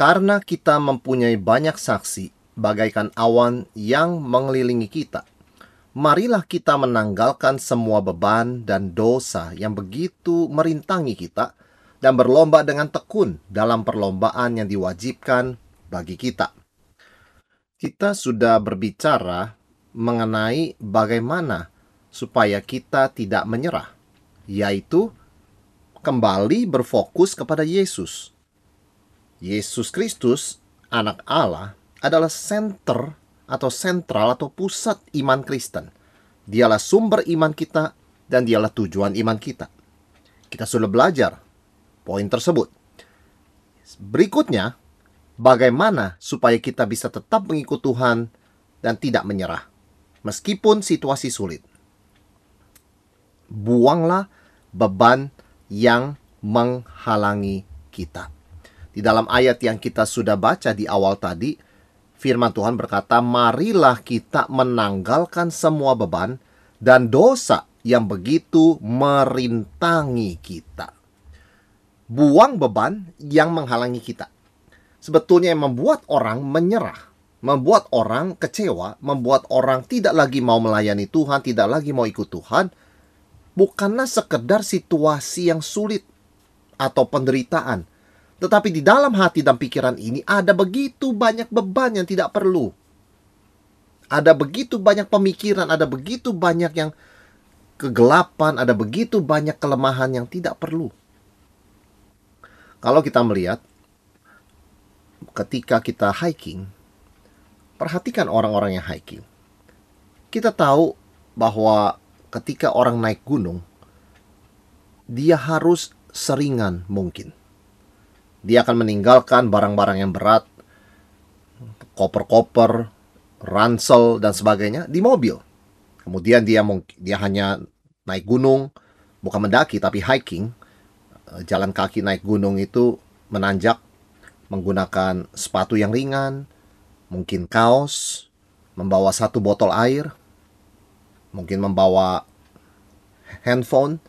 Karena kita mempunyai banyak saksi, bagaikan awan yang mengelilingi kita, marilah kita menanggalkan semua beban dan dosa yang begitu merintangi kita, dan berlomba dengan tekun dalam perlombaan yang diwajibkan bagi kita. Kita sudah berbicara mengenai bagaimana supaya kita tidak menyerah, yaitu kembali berfokus kepada Yesus. Yesus Kristus, anak Allah, adalah center atau sentral atau pusat iman Kristen. Dialah sumber iman kita dan dialah tujuan iman kita. Kita sudah belajar poin tersebut. Berikutnya, bagaimana supaya kita bisa tetap mengikut Tuhan dan tidak menyerah meskipun situasi sulit. Buanglah beban yang menghalangi kita. Di dalam ayat yang kita sudah baca di awal tadi, firman Tuhan berkata, "Marilah kita menanggalkan semua beban dan dosa yang begitu merintangi kita." Buang beban yang menghalangi kita. Sebetulnya yang membuat orang menyerah, membuat orang kecewa, membuat orang tidak lagi mau melayani Tuhan, tidak lagi mau ikut Tuhan, bukanlah sekedar situasi yang sulit atau penderitaan, tetapi di dalam hati dan pikiran ini ada begitu banyak beban yang tidak perlu. Ada begitu banyak pemikiran, ada begitu banyak yang kegelapan, ada begitu banyak kelemahan yang tidak perlu. Kalau kita melihat ketika kita hiking, perhatikan orang-orang yang hiking. Kita tahu bahwa ketika orang naik gunung, dia harus seringan mungkin. Dia akan meninggalkan barang-barang yang berat, koper-koper, ransel dan sebagainya di mobil. Kemudian dia dia hanya naik gunung, bukan mendaki tapi hiking. Eh, jalan kaki naik gunung itu menanjak menggunakan sepatu yang ringan, mungkin kaos, membawa satu botol air, mungkin membawa handphone,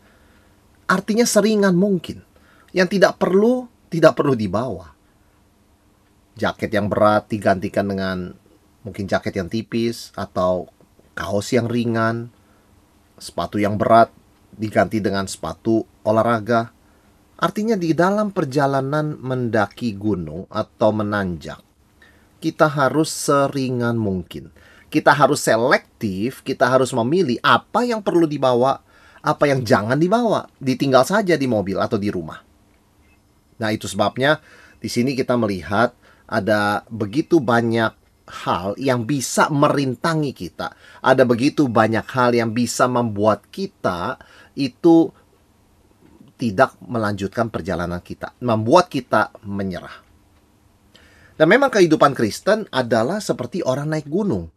artinya seringan mungkin. Yang tidak perlu, tidak perlu dibawa. Jaket yang berat digantikan dengan mungkin jaket yang tipis atau kaos yang ringan. Sepatu yang berat diganti dengan sepatu olahraga. Artinya di dalam perjalanan mendaki gunung atau menanjak, kita harus seringan mungkin kita harus selektif, kita harus memilih apa yang perlu dibawa, apa yang jangan dibawa, ditinggal saja di mobil atau di rumah. Nah, itu sebabnya di sini kita melihat ada begitu banyak hal yang bisa merintangi kita. Ada begitu banyak hal yang bisa membuat kita itu tidak melanjutkan perjalanan kita, membuat kita menyerah. Dan memang kehidupan Kristen adalah seperti orang naik gunung.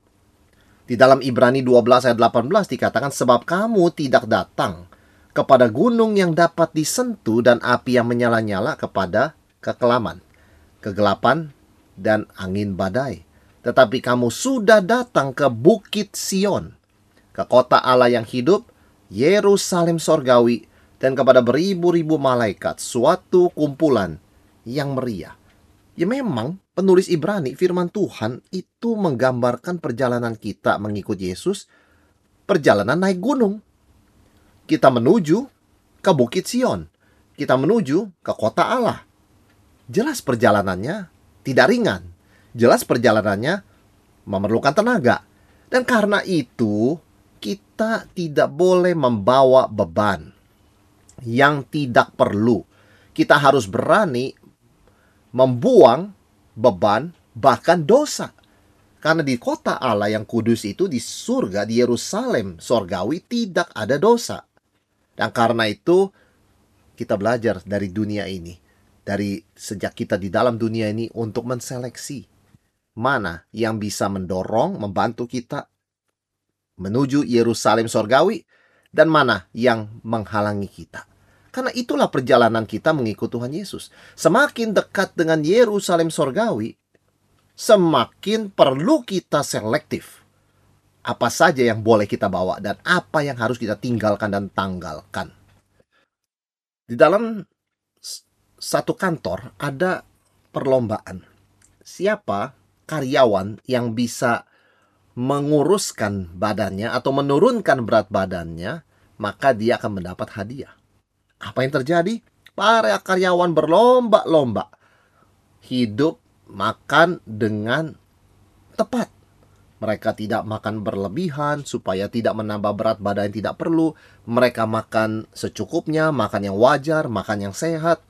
Di dalam Ibrani 12 ayat 18 dikatakan sebab kamu tidak datang kepada gunung yang dapat disentuh dan api yang menyala-nyala kepada kekelaman, kegelapan dan angin badai. Tetapi kamu sudah datang ke Bukit Sion, ke kota Allah yang hidup, Yerusalem sorgawi, dan kepada beribu-ribu malaikat, suatu kumpulan yang meriah. Ya memang penulis Ibrani, firman Tuhan itu menggambarkan perjalanan kita mengikut Yesus, perjalanan naik gunung. Kita menuju ke Bukit Sion. Kita menuju ke kota Allah. Jelas perjalanannya tidak ringan. Jelas perjalanannya memerlukan tenaga. Dan karena itu, kita tidak boleh membawa beban yang tidak perlu. Kita harus berani membuang beban, bahkan dosa. Karena di kota Allah yang kudus itu di surga, di Yerusalem, sorgawi tidak ada dosa. Dan karena itu kita belajar dari dunia ini. dari sejak kita di dalam dunia ini untuk menseleksi mana yang bisa mendorong, membantu kita menuju Yerusalem sorgawi dan mana yang menghalangi kita. Karena itulah perjalanan kita mengikut Tuhan Yesus. Semakin dekat dengan Yerusalem sorgawi, semakin perlu kita selektif. Apa saja yang boleh kita bawa dan apa yang harus kita tinggalkan dan tanggalkan. Di dalam satu kantor ada perlombaan. Siapa karyawan yang bisa menguruskan badannya atau menurunkan berat badannya, maka dia akan mendapat hadiah. Apa yang terjadi? Para karyawan berlomba-lomba hidup makan dengan tepat. Mereka tidak makan berlebihan supaya tidak menambah berat badan yang tidak perlu. Mereka makan secukupnya, makan yang wajar, makan yang sehat.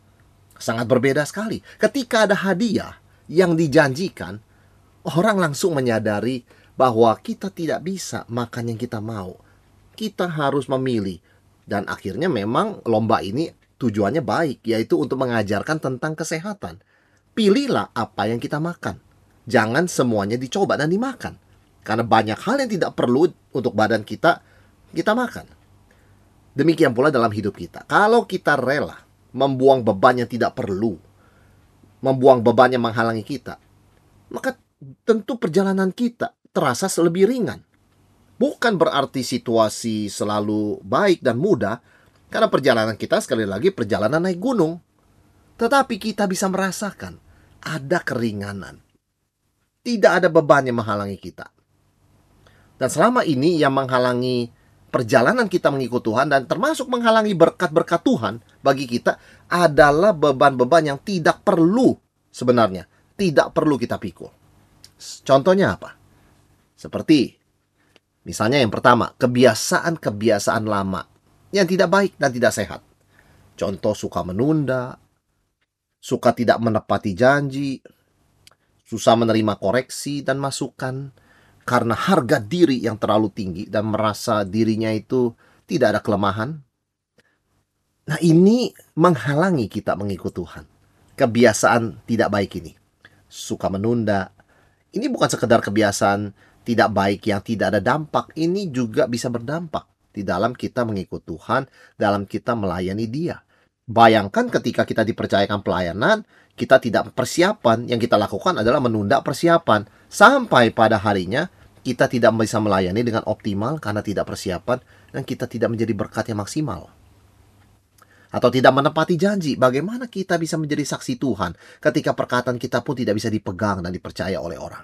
Sangat berbeda sekali. Ketika ada hadiah yang dijanjikan, orang langsung menyadari bahwa kita tidak bisa makan yang kita mau. Kita harus memilih dan akhirnya memang lomba ini tujuannya baik, yaitu untuk mengajarkan tentang kesehatan. Pilihlah apa yang kita makan. Jangan semuanya dicoba dan dimakan. Karena banyak hal yang tidak perlu untuk badan kita, kita makan. Demikian pula dalam hidup kita. Kalau kita rela membuang beban yang tidak perlu, membuang beban yang menghalangi kita, maka tentu perjalanan kita terasa lebih ringan. Bukan berarti situasi selalu baik dan mudah, karena perjalanan kita sekali lagi perjalanan naik gunung. Tetapi kita bisa merasakan ada keringanan. Tidak ada beban yang menghalangi kita. Dan selama ini yang menghalangi perjalanan kita mengikut Tuhan dan termasuk menghalangi berkat-berkat Tuhan bagi kita adalah beban-beban yang tidak perlu sebenarnya. Tidak perlu kita pikul. Contohnya apa? Seperti Misalnya yang pertama, kebiasaan-kebiasaan lama yang tidak baik dan tidak sehat. Contoh suka menunda, suka tidak menepati janji, susah menerima koreksi dan masukan karena harga diri yang terlalu tinggi dan merasa dirinya itu tidak ada kelemahan. Nah, ini menghalangi kita mengikut Tuhan. Kebiasaan tidak baik ini. Suka menunda. Ini bukan sekedar kebiasaan tidak baik yang tidak ada dampak ini juga bisa berdampak di dalam kita mengikut Tuhan, dalam kita melayani Dia. Bayangkan ketika kita dipercayakan pelayanan, kita tidak persiapan, yang kita lakukan adalah menunda persiapan sampai pada harinya kita tidak bisa melayani dengan optimal karena tidak persiapan dan kita tidak menjadi berkat yang maksimal. Atau tidak menepati janji, bagaimana kita bisa menjadi saksi Tuhan ketika perkataan kita pun tidak bisa dipegang dan dipercaya oleh orang.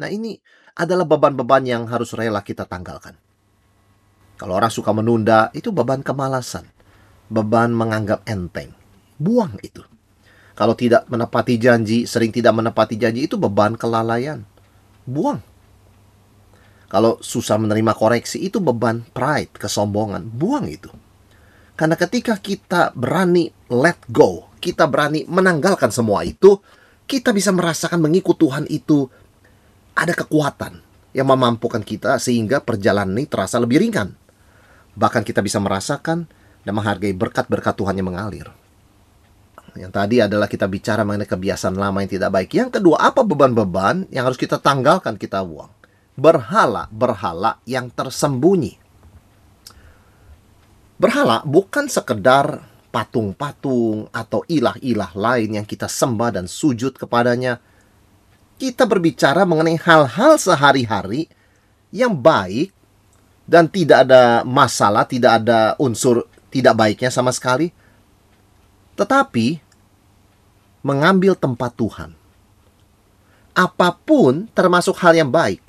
Nah ini adalah beban-beban yang harus rela kita tanggalkan. Kalau orang suka menunda, itu beban kemalasan. Beban menganggap enteng. Buang itu. Kalau tidak menepati janji, sering tidak menepati janji, itu beban kelalaian. Buang. Kalau susah menerima koreksi, itu beban pride, kesombongan. Buang itu. Karena ketika kita berani let go, kita berani menanggalkan semua itu, kita bisa merasakan mengikut Tuhan itu ada kekuatan yang memampukan kita sehingga perjalanan ini terasa lebih ringan. Bahkan kita bisa merasakan dan menghargai berkat-berkat Tuhan yang mengalir. Yang tadi adalah kita bicara mengenai kebiasaan lama yang tidak baik. Yang kedua, apa beban-beban yang harus kita tanggalkan, kita buang? Berhala-berhala yang tersembunyi. Berhala bukan sekedar patung-patung atau ilah-ilah lain yang kita sembah dan sujud kepadanya, kita berbicara mengenai hal-hal sehari-hari yang baik dan tidak ada masalah, tidak ada unsur tidak baiknya sama sekali. Tetapi mengambil tempat Tuhan. Apa pun termasuk hal yang baik.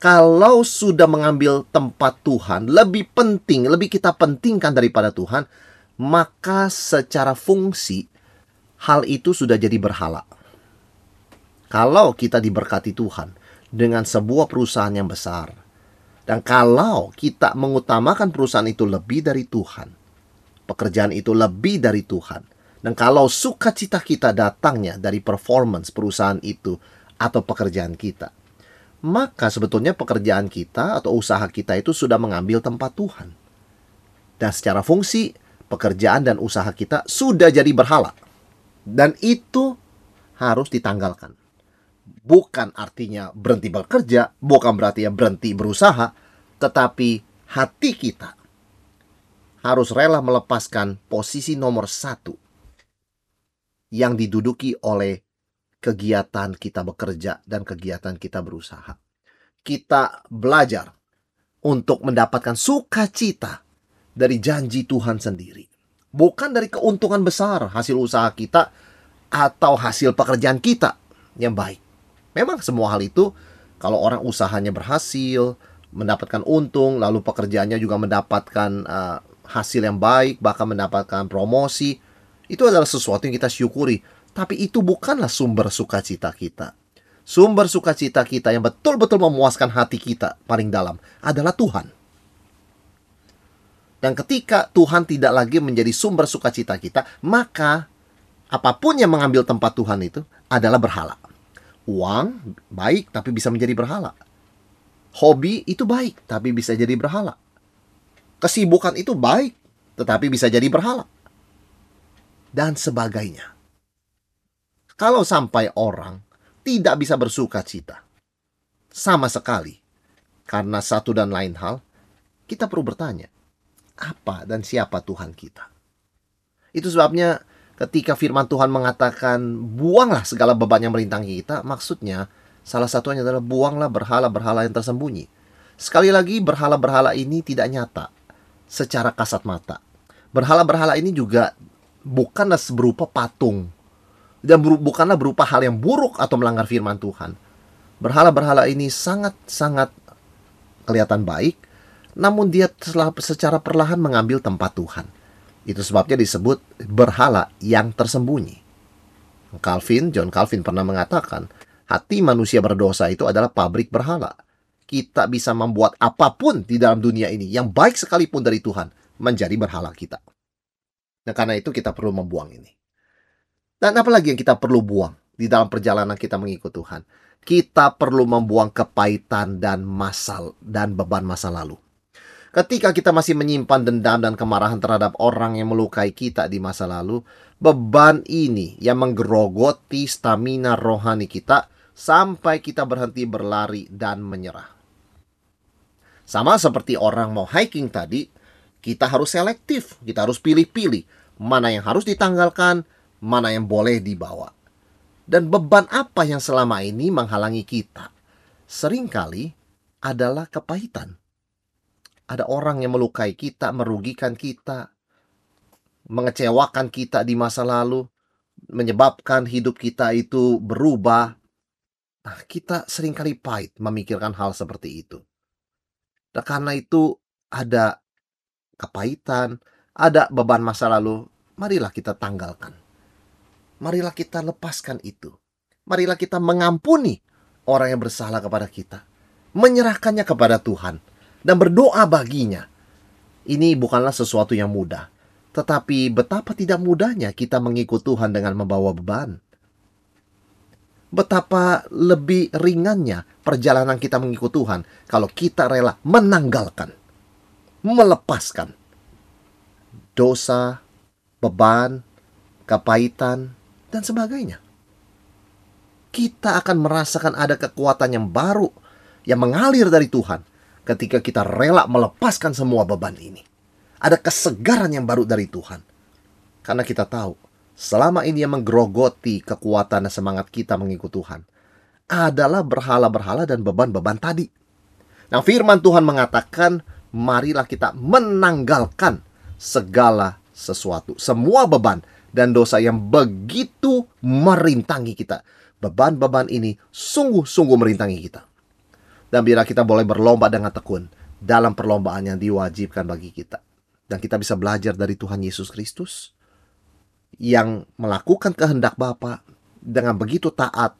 Kalau sudah mengambil tempat Tuhan, lebih penting, lebih kita pentingkan daripada Tuhan, maka secara fungsi hal itu sudah jadi berhala. Kalau kita diberkati Tuhan dengan sebuah perusahaan yang besar, dan kalau kita mengutamakan perusahaan itu lebih dari Tuhan, pekerjaan itu lebih dari Tuhan, dan kalau sukacita kita datangnya dari performance perusahaan itu atau pekerjaan kita, maka sebetulnya pekerjaan kita atau usaha kita itu sudah mengambil tempat Tuhan. Dan secara fungsi, pekerjaan dan usaha kita sudah jadi berhala. Dan itu harus ditanggalkan. Bukan artinya berhenti bekerja, bukan berarti ya berhenti berusaha, tetapi hati kita harus rela melepaskan posisi nomor satu yang diduduki oleh kegiatan kita bekerja dan kegiatan kita berusaha. Kita belajar untuk mendapatkan sukacita dari janji Tuhan sendiri. Bukan dari keuntungan besar hasil usaha kita atau hasil pekerjaan kita yang baik. Memang semua hal itu kalau orang usahanya berhasil, mendapatkan untung, lalu pekerjaannya juga mendapatkan uh, hasil yang baik, bahkan mendapatkan promosi, itu adalah sesuatu yang kita syukuri. Tapi itu bukanlah sumber sukacita kita. Sumber sukacita kita yang betul-betul memuaskan hati kita paling dalam adalah Tuhan. Dan ketika Tuhan tidak lagi menjadi sumber sukacita kita, maka apa pun yang mengambil tempat Tuhan itu adalah berhala. Uang baik tapi bisa menjadi berhala. Hobi itu baik tapi bisa jadi berhala. Kesibukan itu baik, tetapi bisa jadi berhala. Dan sebagainya. Kalau sampai orang tidak bisa bersuka cita, sama sekali, karena satu dan lain hal, kita perlu bertanya, apa dan siapa Tuhan kita? Itu sebabnya ketika firman Tuhan mengatakan, buanglah segala beban yang merintangi kita, maksudnya salah satunya adalah buanglah berhala-berhala yang tersembunyi. Sekali lagi, berhala-berhala ini tidak nyata, secara kasat mata. Berhala-berhala ini juga bukanlah berupa patung dan bukanlah berupa hal yang buruk atau melanggar firman Tuhan. Berhala-berhala ini sangat-sangat kelihatan baik, namun dia telah secara perlahan mengambil tempat Tuhan. Itu sebabnya disebut berhala yang tersembunyi. Calvin, John Calvin pernah mengatakan, hati manusia berdosa itu adalah pabrik berhala kita bisa membuat apa pun di dalam dunia ini yang baik sekalipun dari Tuhan menjadi berhala kita. Nah, karena itu kita perlu membuang ini. Dan apalagi yang kita perlu buang di dalam perjalanan kita mengikut Tuhan? Kita perlu membuang kepahitan dan masal dan beban masa lalu. Ketika kita masih menyimpan dendam dan kemarahan terhadap orang yang melukai kita di masa lalu, beban ini yang menggerogoti stamina rohani kita sampai kita berhenti berlari dan menyerah. Sama seperti orang mau hiking tadi, kita harus selektif, kita harus pilih-pilih mana yang harus ditanggalkan, mana yang boleh dibawa. Dan beban apa yang selama ini menghalangi kita? Seringkali adalah kepahitan. Ada orang yang melukai kita, merugikan kita, mengecewakan kita di masa lalu, menyebabkan hidup kita itu berubah. Nah, kita sering kali pahit memikirkan hal seperti itu. Dan karena itu ada kepahitan, ada beban masa lalu, marilah kita tanggalkan. Marilah kita lepaskan itu. Marilah kita mengampuni orang yang bersalah kepada kita. Menyerahkannya kepada Tuhan. Dan berdoa baginya. Ini bukanlah sesuatu yang mudah. Tetapi betapa tidak mudahnya kita mengikut Tuhan dengan membawa beban betapa lebih ringannya perjalanan kita mengikut Tuhan kalau kita rela menanggalkan, melepaskan dosa, beban, kepahitan, dan sebagainya. Kita akan merasakan ada kekuatan yang baru yang mengalir dari Tuhan ketika kita rela melepaskan semua beban ini. Ada kesegaran yang baru dari Tuhan. Karena kita tahu selama ini yang menggerogoti kekuatan dan semangat kita mengikut Tuhan adalah berhala-berhala dan beban-beban tadi. Nah, firman Tuhan mengatakan, marilah kita menanggalkan segala sesuatu, semua beban dan dosa yang begitu merintangi kita. Beban-beban ini sungguh-sungguh merintangi kita. Dan bila kita boleh berlomba dengan tekun dalam perlombaan yang diwajibkan bagi kita. Dan kita bisa belajar dari Tuhan Yesus Kristus yang melakukan kehendak Bapa dengan begitu taat,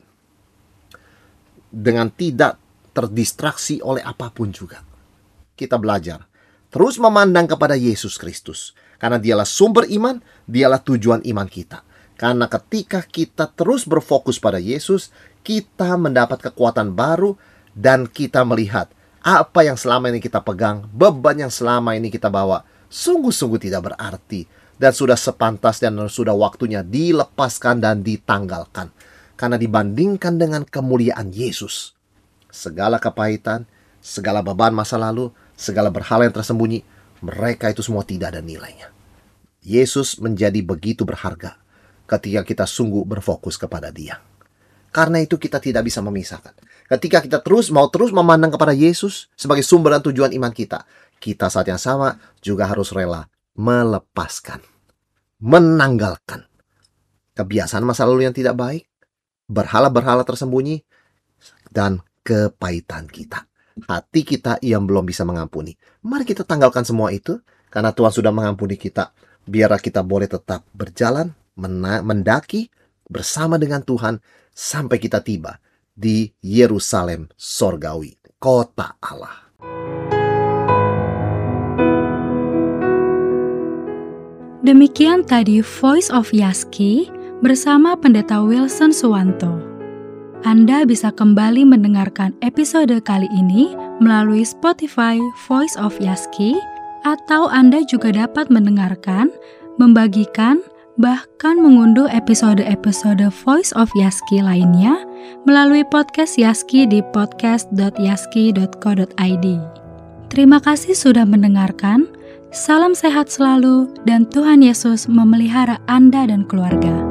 dengan tidak terdistraksi oleh apa pun juga. Kita belajar terus memandang kepada Yesus Kristus, karena dialah sumber iman, dialah tujuan iman kita. Karena ketika kita terus berfokus pada Yesus, kita mendapat kekuatan baru dan kita melihat apa yang selama ini kita pegang, beban yang selama ini kita bawa sungguh-sungguh tidak berarti dan sudah sepantas dan sudah waktunya dilepaskan dan ditanggalkan. Karena dibandingkan dengan kemuliaan Yesus, segala kepahitan, segala beban masa lalu, segala berhala yang tersembunyi, mereka itu semua tidak ada nilainya. Yesus menjadi begitu berharga ketika kita sungguh berfokus kepada Dia. Karena itu kita tidak bisa memisahkan. Ketika kita terus mau terus memandang kepada Yesus sebagai sumber dan tujuan iman kita, kita saat yang sama juga harus rela melepaskan, menanggalkan kebiasaan masa lalu yang tidak baik, berhala-berhala tersembunyi, dan kepahitan kita. Hati kita yang belum bisa mengampuni. Mari kita tanggalkan semua itu, karena Tuhan sudah mengampuni kita. Biar kita boleh tetap berjalan, mendaki bersama dengan Tuhan sampai kita tiba di Yerusalem sorgawi, kota Allah. Demikian tadi Voice of Yaski bersama Pendeta Wilson Suwanto. Anda bisa kembali mendengarkan episode kali ini melalui Spotify Voice of Yaski atau Anda juga dapat mendengarkan, membagikan, bahkan mengunduh episode-episode Voice of Yaski lainnya melalui podcast Yaski di podcast.yaski.co.id. Terima kasih sudah mendengarkan. Salam sehat selalu dan Tuhan Yesus memelihara Anda dan keluarga.